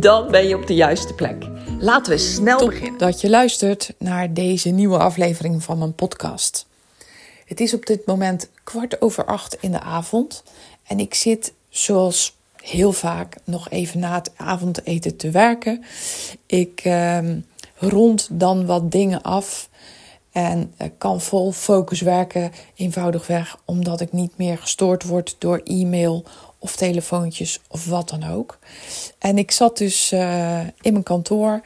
Dan ben je op de juiste plek. Laten we snel Top beginnen. dat je luistert naar deze nieuwe aflevering van mijn podcast. Het is op dit moment kwart over acht in de avond en ik zit zoals heel vaak nog even na het avondeten te werken. Ik ehm, rond dan wat dingen af en eh, kan vol focus werken, eenvoudigweg omdat ik niet meer gestoord word door e-mail of telefoontjes of wat dan ook. En ik zat dus eh, in mijn kantoor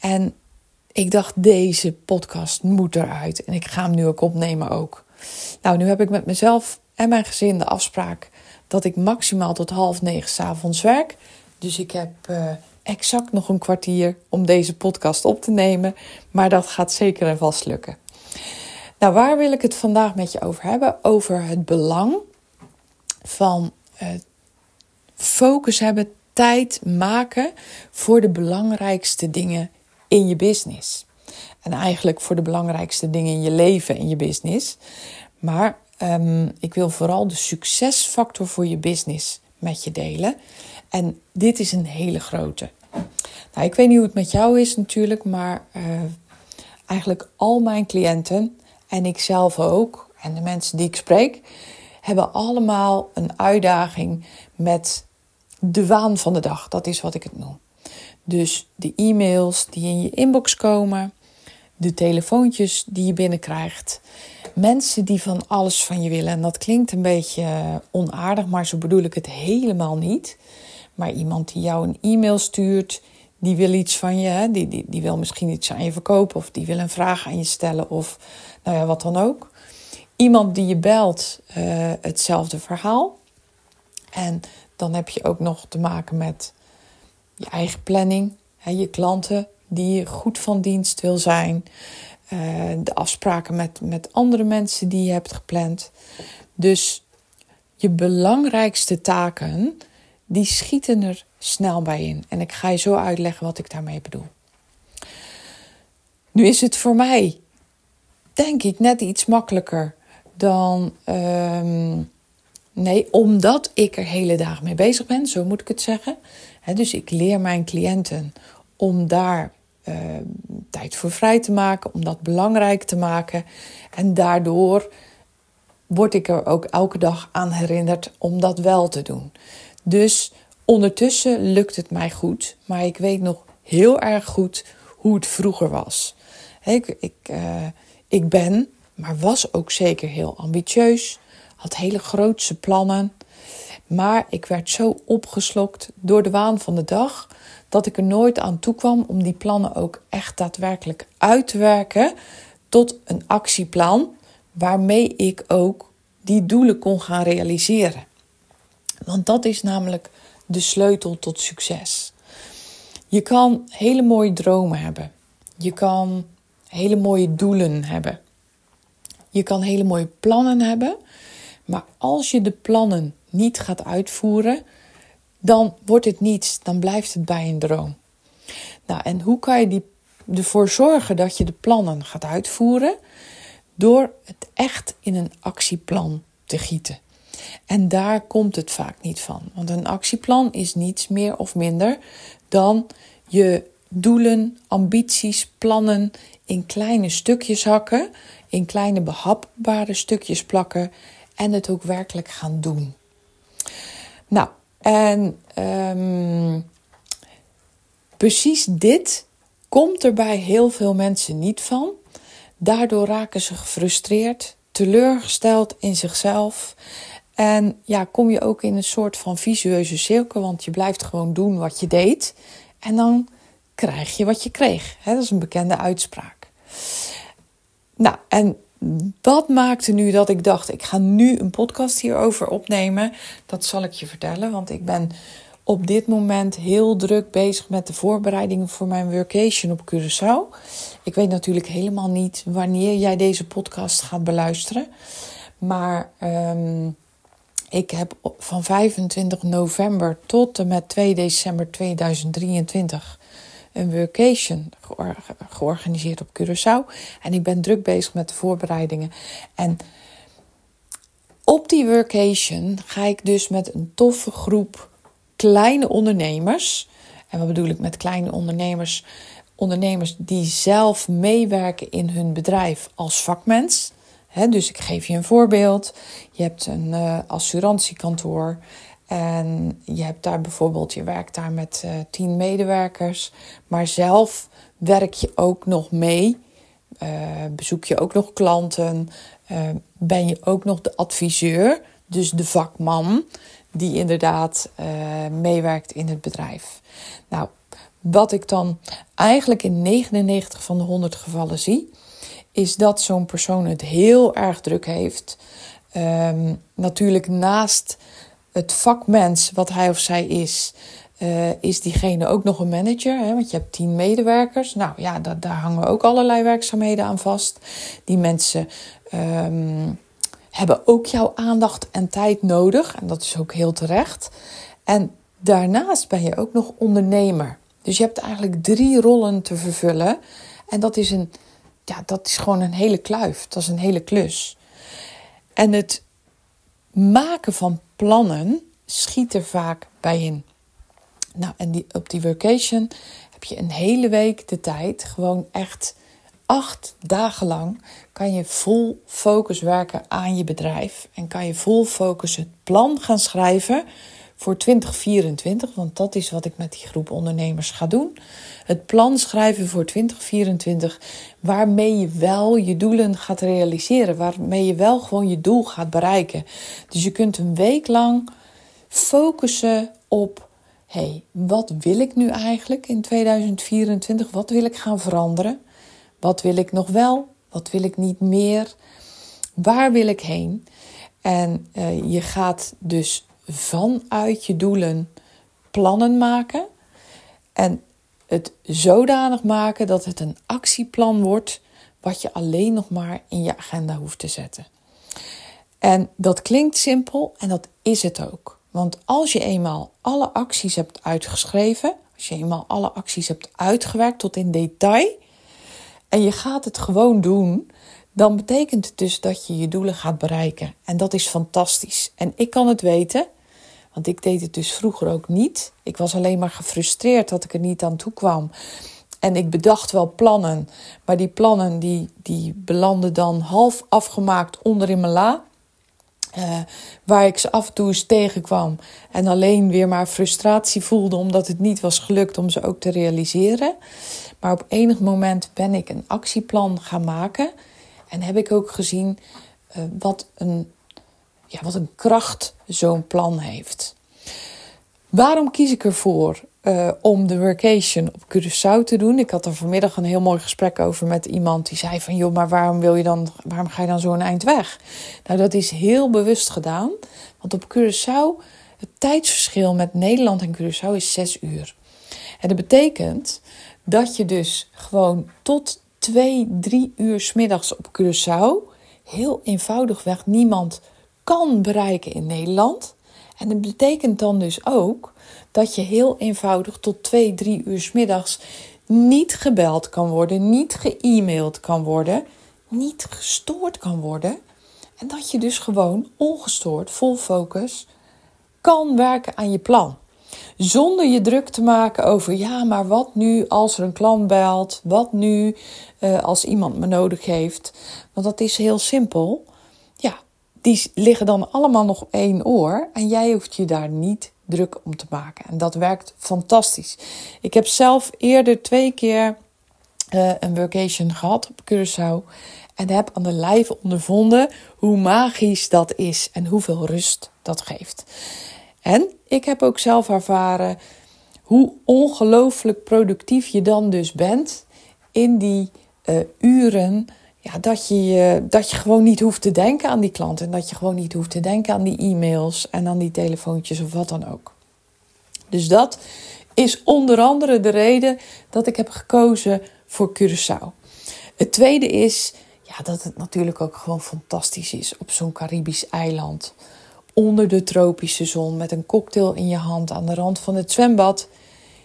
en ik dacht, deze podcast moet eruit. En ik ga hem nu ook opnemen ook. Nou, nu heb ik met mezelf en mijn gezin de afspraak dat ik maximaal tot half negen s'avonds werk. Dus ik heb eh, exact nog een kwartier om deze podcast op te nemen. Maar dat gaat zeker en vast lukken. Nou, waar wil ik het vandaag met je over hebben? Over het belang van eh, focus hebben, tijd maken voor de belangrijkste dingen in je business. En eigenlijk voor de belangrijkste dingen in je leven en je business. Maar um, ik wil vooral de succesfactor voor je business met je delen. En dit is een hele grote. Nou, ik weet niet hoe het met jou is natuurlijk, maar uh, eigenlijk al mijn cliënten en ik zelf ook, en de mensen die ik spreek, hebben allemaal een uitdaging met de waan van de dag. Dat is wat ik het noem. Dus de e-mails die in je inbox komen, de telefoontjes die je binnenkrijgt, mensen die van alles van je willen. En dat klinkt een beetje onaardig, maar zo bedoel ik het helemaal niet. Maar iemand die jou een e-mail stuurt, die wil iets van je? Die, die, die wil misschien iets aan je verkopen of die wil een vraag aan je stellen of nou ja, wat dan ook. Iemand die je belt, uh, hetzelfde verhaal. En dan heb je ook nog te maken met je eigen planning, hè, je klanten die goed van dienst wil zijn, uh, de afspraken met, met andere mensen die je hebt gepland. Dus je belangrijkste taken, die schieten er snel bij in. En ik ga je zo uitleggen wat ik daarmee bedoel. Nu is het voor mij, denk ik, net iets makkelijker dan. Um, Nee, omdat ik er hele dagen mee bezig ben, zo moet ik het zeggen. Dus ik leer mijn cliënten om daar uh, tijd voor vrij te maken, om dat belangrijk te maken. En daardoor word ik er ook elke dag aan herinnerd om dat wel te doen. Dus ondertussen lukt het mij goed, maar ik weet nog heel erg goed hoe het vroeger was. Ik, ik, uh, ik ben, maar was ook zeker heel ambitieus had hele grootse plannen. Maar ik werd zo opgeslokt door de waan van de dag dat ik er nooit aan toe kwam om die plannen ook echt daadwerkelijk uit te werken tot een actieplan waarmee ik ook die doelen kon gaan realiseren. Want dat is namelijk de sleutel tot succes. Je kan hele mooie dromen hebben. Je kan hele mooie doelen hebben. Je kan hele mooie plannen hebben. Maar als je de plannen niet gaat uitvoeren, dan wordt het niets. Dan blijft het bij een droom. Nou, en hoe kan je die, ervoor zorgen dat je de plannen gaat uitvoeren? Door het echt in een actieplan te gieten. En daar komt het vaak niet van. Want een actieplan is niets meer of minder dan je doelen, ambities, plannen in kleine stukjes hakken, in kleine behapbare stukjes plakken en het ook werkelijk gaan doen. Nou, en um, precies dit komt er bij heel veel mensen niet van. Daardoor raken ze gefrustreerd, teleurgesteld in zichzelf. En ja, kom je ook in een soort van visueuze cirkel, want je blijft gewoon doen wat je deed. En dan krijg je wat je kreeg. dat is een bekende uitspraak. Nou, en dat maakte nu dat ik dacht: ik ga nu een podcast hierover opnemen. Dat zal ik je vertellen, want ik ben op dit moment heel druk bezig met de voorbereidingen voor mijn workation op Curaçao. Ik weet natuurlijk helemaal niet wanneer jij deze podcast gaat beluisteren. Maar um, ik heb van 25 november tot en met 2 december 2023 een workation georganiseerd op Curaçao. En ik ben druk bezig met de voorbereidingen. En op die workation ga ik dus met een toffe groep kleine ondernemers. En wat bedoel ik met kleine ondernemers? Ondernemers die zelf meewerken in hun bedrijf als vakmens dus ik geef je een voorbeeld. Je hebt een uh, assurantiekantoor en je hebt daar bijvoorbeeld, je werkt daar met uh, tien medewerkers, maar zelf werk je ook nog mee. Uh, bezoek je ook nog klanten, ben je ook nog de adviseur, dus de vakman die inderdaad meewerkt in het bedrijf. Nou, wat ik dan eigenlijk in 99 van de 100 gevallen zie, is dat zo'n persoon het heel erg druk heeft. Ehm, natuurlijk naast het vakmens wat hij of zij is, uh, is diegene ook nog een manager. Hè? Want je hebt tien medewerkers. Nou ja, daar hangen ook allerlei werkzaamheden aan vast. Die mensen ehm, hebben ook jouw aandacht en tijd nodig. En dat is ook heel terecht. En daarnaast ben je ook nog ondernemer. Dus je hebt eigenlijk drie rollen te vervullen. En dat is een ja, dat is gewoon een hele kluif. Dat is een hele klus. En het maken van plannen schiet er vaak bij in. Nou, en die, op die vacation heb je een hele week de tijd, gewoon echt acht dagen lang, kan je vol focus werken aan je bedrijf. En kan je vol focus het plan gaan schrijven voor 2024, want dat is wat ik met die groep ondernemers ga doen. Het plan schrijven voor 2024, waarmee je wel je doelen gaat realiseren, waarmee je wel gewoon je doel gaat bereiken. Dus je kunt een week lang focussen op: hey, wat wil ik nu eigenlijk in 2024? Wat wil ik gaan veranderen? Wat wil ik nog wel? Wat wil ik niet meer? Waar wil ik heen? En uh, je gaat dus vanuit je doelen plannen maken. En het zodanig maken dat het een actieplan wordt wat je alleen nog maar in je agenda hoeft te zetten. En dat klinkt simpel en dat is het ook. Want als je eenmaal alle acties hebt uitgeschreven, als je eenmaal alle acties hebt uitgewerkt tot in detail en je gaat het gewoon doen, dan betekent het dus dat je je doelen gaat bereiken. En dat is fantastisch. En ik kan het weten, want ik deed het dus vroeger ook niet. Ik was alleen maar gefrustreerd dat ik er niet aan toe kwam. En ik bedacht wel plannen, maar die plannen die, die belanden dan half afgemaakt onder in mijn la. Uh, waar ik ze af en toe eens tegenkwam en alleen weer maar frustratie voelde omdat het niet was gelukt om ze ook te realiseren. Maar op enig moment ben ik een actieplan gaan maken en heb ik ook gezien uh, wat een wat een kracht zo'n plan heeft. Waarom kies ik ervoor uh, om de workation op Curaçao te doen? Ik had er vanmiddag een heel mooi gesprek over met iemand die zei van... joh, maar waarom, wil je dan, waarom ga je dan zo'n eind weg? Nou, dat is heel bewust gedaan. Want op Curaçao, het tijdsverschil met Nederland en Curaçao is zes uur. En dat betekent dat je dus gewoon tot twee, drie uur s middags op Curaçao... heel eenvoudigweg niemand kan bereiken in Nederland. En dat betekent dan dus ook dat je heel eenvoudig tot 2, 3 uur s middags niet gebeld kan worden, niet ge kan worden, niet gestoord kan worden. En dat je dus gewoon ongestoord, vol focus, kan werken aan je plan. Zonder je druk te maken over, ja, maar wat nu als er een klant belt? Wat nu uh, als iemand me nodig heeft? Want dat is heel simpel die liggen dan allemaal nog op één oor en jij hoeft je daar niet druk om te maken. En dat werkt fantastisch. Ik heb zelf eerder twee keer uh, een vacation gehad op Curaçao en heb aan de lijve ondervonden hoe magisch dat is en hoeveel rust dat geeft. En ik heb ook zelf ervaren hoe ongelooflijk productief je dan dus bent in die uh, uren ja, dat, je, dat je gewoon niet hoeft te denken aan die klant. En dat je gewoon niet hoeft te denken aan die e-mails en aan die telefoontjes of wat dan ook. Dus dat is onder andere de reden dat ik heb gekozen voor Curaçao. Het tweede is ja, dat het natuurlijk ook gewoon fantastisch is op zo'n Caribisch eiland. Onder de tropische zon met een cocktail in je hand aan de rand van het zwembad.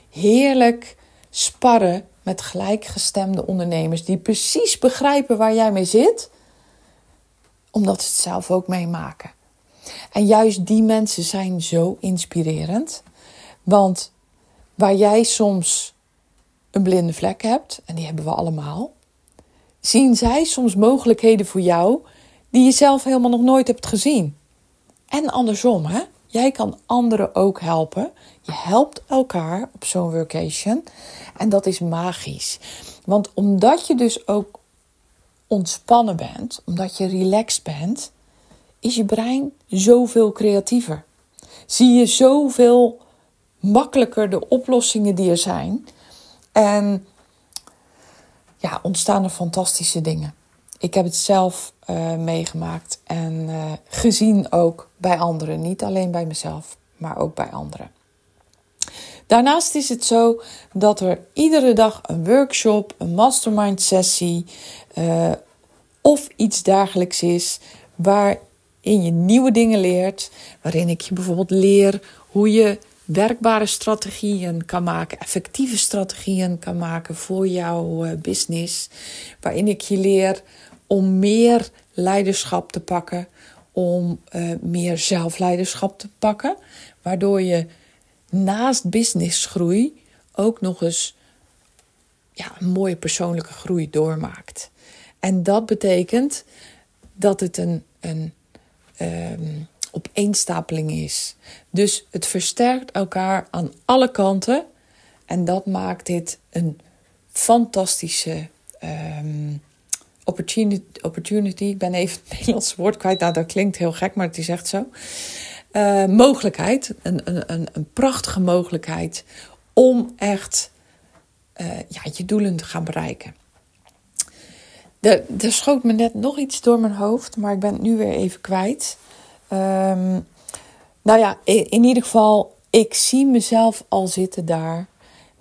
Heerlijk sparren met gelijkgestemde ondernemers die precies begrijpen waar jij mee zit, omdat ze het zelf ook meemaken. En juist die mensen zijn zo inspirerend, want waar jij soms een blinde vlek hebt, en die hebben we allemaal, zien zij soms mogelijkheden voor jou die je zelf helemaal nog nooit hebt gezien. En andersom, hè? Jij kan anderen ook helpen. Je helpt elkaar op zo'n workation. En dat is magisch. Want omdat je dus ook ontspannen bent, omdat je relaxed bent, is je brein zoveel creatiever. Zie je zoveel makkelijker de oplossingen die er zijn. En ja, ontstaan er fantastische dingen. Ik heb het zelf uh, meegemaakt en uh, gezien ook bij anderen. Niet alleen bij mezelf, maar ook bij anderen. Daarnaast is het zo dat er iedere dag een workshop, een mastermind sessie uh, of iets dergelijks is waarin je nieuwe dingen leert. Waarin ik je bijvoorbeeld leer hoe je werkbare strategieën kan maken, effectieve strategieën kan maken voor jouw business. Waarin ik je leer om meer leiderschap te pakken, om uh, meer zelfleiderschap te pakken, waardoor je naast businessgroei ook nog eens ja, een mooie persoonlijke groei doormaakt. En dat betekent dat het een, een um, opeenstapeling is. Dus het versterkt elkaar aan alle kanten. En dat maakt dit een fantastische um, opportunity, opportunity. Ik ben even het Nederlandse woord kwijt. Nou, dat klinkt heel gek, maar het is echt zo. Uh, mogelijkheid, een, een, een prachtige mogelijkheid om echt uh, ja, je doelen te gaan bereiken. Er, er schoot me net nog iets door mijn hoofd, maar ik ben het nu weer even kwijt. Um, nou ja, in ieder geval, ik zie mezelf al zitten daar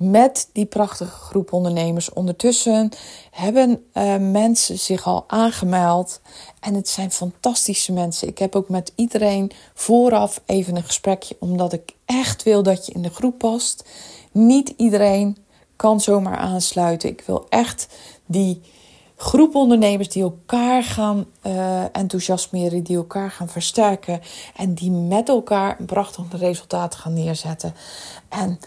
met die prachtige groep ondernemers. Ondertussen hebben uh, mensen zich al aangemeld. En het zijn fantastische mensen. Ik heb ook met iedereen vooraf even een gesprekje, omdat ik echt wil dat je in de groep past. Niet iedereen kan zomaar aansluiten. Ik wil echt die groep ondernemers die elkaar gaan uh, enthousiasmeren, die elkaar gaan versterken en die met elkaar een prachtig resultaat gaan neerzetten. En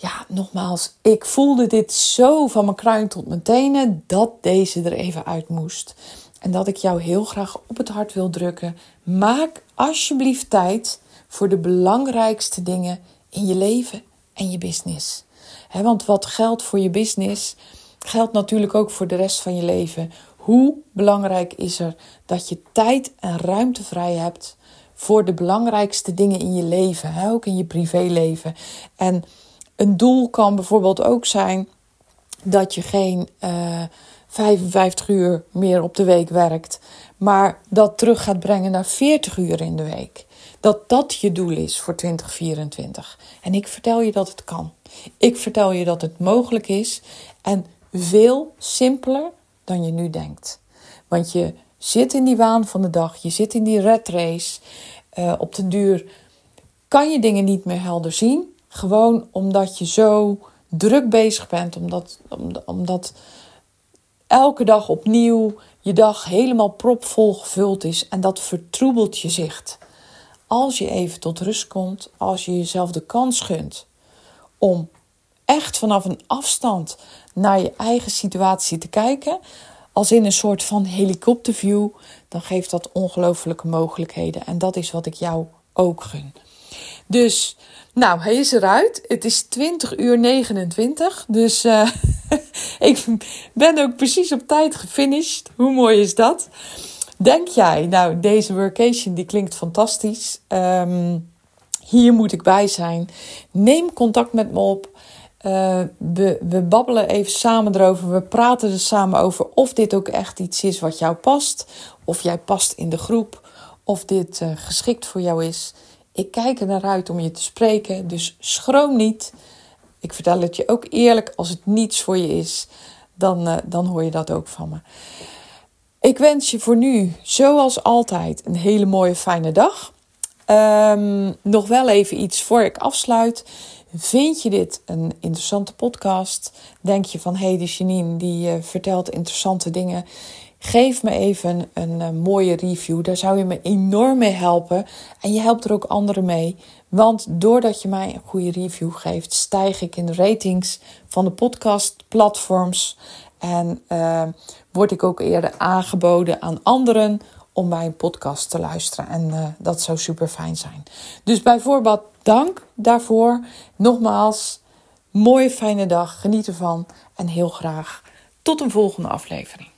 ja, nogmaals, ik voelde dit zo van mijn kruin tot mijn tenen dat deze er even uit moest. En dat ik jou heel graag op het hart wil drukken. Maak alsjeblieft tijd voor de belangrijkste dingen in je leven en je business. want wat geldt voor je business, geldt natuurlijk ook voor de rest van je leven. Hoe belangrijk is er dat je tijd en ruimte vrij hebt voor de belangrijkste dingen in je leven, ook in je privéleven. En een doel kan bijvoorbeeld ook zijn dat je geen uh, eh, 55 uur meer op de week werkt, maar dat terug gaat brengen naar 40 uur in de week. Dat dat je doel is voor 2024. En ik vertel je dat het kan. Ik vertel je dat het mogelijk is en veel simpeler dan je nu denkt. Want je zit in die waan van de dag, je zit in die red race. Uh, op den duur kan je dingen niet meer helder zien. Gewoon omdat je zo druk bezig bent, omdat, omdat elke dag opnieuw je dag helemaal propvol gevuld is en dat vertroebelt je zicht. Als je even tot rust komt, als je jezelf de kans gunt om echt vanaf een afstand naar je eigen situatie te kijken, als in een soort van helikopterview, dan geeft dat ongelooflijke mogelijkheden. En dat is wat ik jou ook gun. Dus, nou, hij is eruit. Het is 20 uur 29. Dus uh, ik ben ook precies op tijd gefinished. Hoe mooi is dat? Denk jij, nou, deze workation die klinkt fantastisch. Um, hier moet ik bij zijn. Neem contact met me op. Uh, we, we babbelen even samen erover. We praten er samen over of dit ook echt iets is wat jou past. Of jij past in de groep. Of dit uh, geschikt voor jou is. Ik kijk er naar uit om je te spreken, dus schroom niet. Ik vertel het je ook eerlijk, als het niets voor je is, dan, uh, dan hoor je dat ook van me. Ik wens je voor nu, zoals altijd, een hele mooie fijne dag. Um, nog wel even iets voor ik afsluit. Vind je dit een interessante podcast? Denk je van, hé, hey, die Janine die uh, vertelt interessante dingen. Geef me even een uh, mooie review. Daar zou je me enorm mee helpen. En je helpt er ook anderen mee. Want doordat je mij een goede review geeft, stijg ik in de ratings van de podcastplatforms. En uh, word ik ook eerder aangeboden aan anderen om bij een podcast te luisteren. En uh, dat zou super fijn zijn. Dus bijvoorbeeld dank daarvoor. Nogmaals, mooie fijne dag. Geniet ervan. En heel graag tot een volgende aflevering.